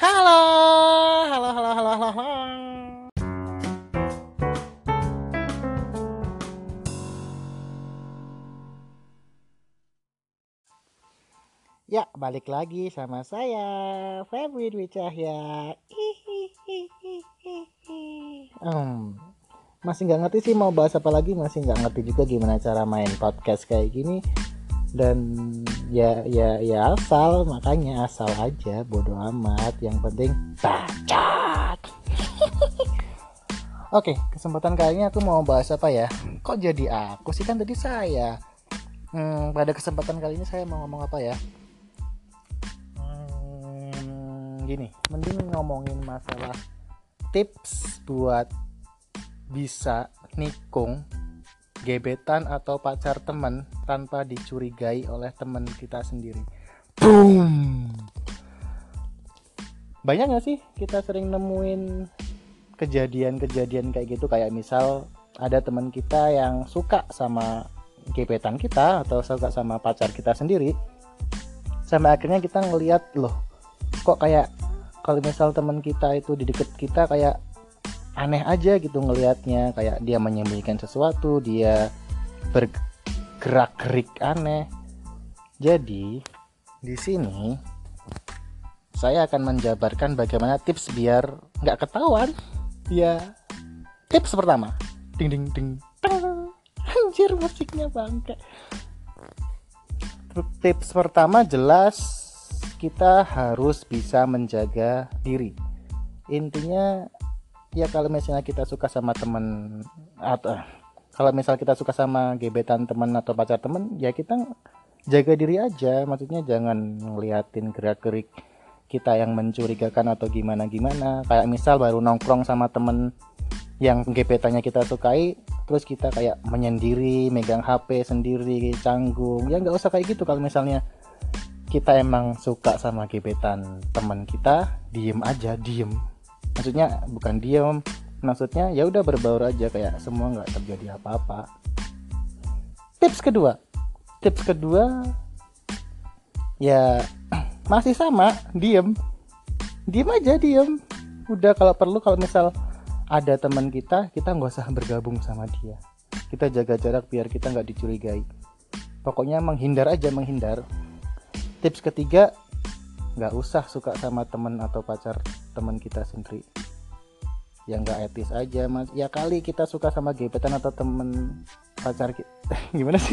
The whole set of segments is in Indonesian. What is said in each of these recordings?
Halo, halo, halo, halo, halo. halo. Ya, balik lagi sama saya, Febri Dwi Cahya. Hmm, masih nggak ngerti sih mau bahas apa lagi, masih nggak ngerti juga gimana cara main podcast kayak gini. Dan ya, ya, ya asal, makanya asal aja, bodoh amat. Yang penting bacot. Oke, kesempatan kali ini aku mau bahas apa ya? Kok jadi aku sih kan tadi saya. Hmm, pada kesempatan kali ini saya mau ngomong apa ya? Hmm, gini, mending ngomongin masalah tips buat bisa nikung gebetan atau pacar teman tanpa dicurigai oleh teman kita sendiri. Boom. Banyak gak sih kita sering nemuin kejadian-kejadian kayak gitu kayak misal ada teman kita yang suka sama gebetan kita atau suka sama pacar kita sendiri sampai akhirnya kita ngelihat loh kok kayak kalau misal teman kita itu di deket kita kayak aneh aja gitu ngelihatnya kayak dia menyembunyikan sesuatu dia bergerak gerik aneh. Jadi di sini saya akan menjabarkan bagaimana tips biar nggak ketahuan. Ya tips pertama. Ding ding ding. Anjir musiknya bangke. Tips pertama jelas kita harus bisa menjaga diri. Intinya ya kalau misalnya kita suka sama teman atau kalau misal kita suka sama gebetan teman atau pacar teman ya kita jaga diri aja. Maksudnya jangan ngeliatin gerak gerik kita yang mencurigakan atau gimana gimana kayak misal baru nongkrong sama temen yang gebetannya kita sukai terus kita kayak menyendiri megang HP sendiri canggung. Ya nggak usah kayak gitu. Kalau misalnya kita emang suka sama gebetan teman kita diem aja diem maksudnya bukan diem maksudnya ya udah berbaur aja kayak semua nggak terjadi apa-apa. Tips kedua. Tips kedua ya masih sama diem. Diem aja diem. Udah kalau perlu kalau misal ada teman kita kita nggak usah bergabung sama dia. Kita jaga jarak biar kita nggak dicurigai. Pokoknya menghindar aja menghindar. Tips ketiga nggak usah suka sama teman atau pacar teman kita sendiri. Yang nggak etis aja mas. Ya kali kita suka sama gebetan atau temen pacar kita gimana sih?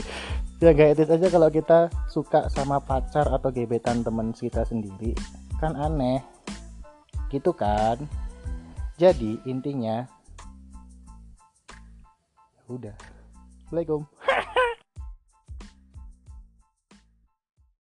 Ya nggak etis aja kalau kita suka sama pacar atau gebetan temen kita sendiri. Kan aneh. Gitu kan? Jadi intinya ya udah. Assalamualaikum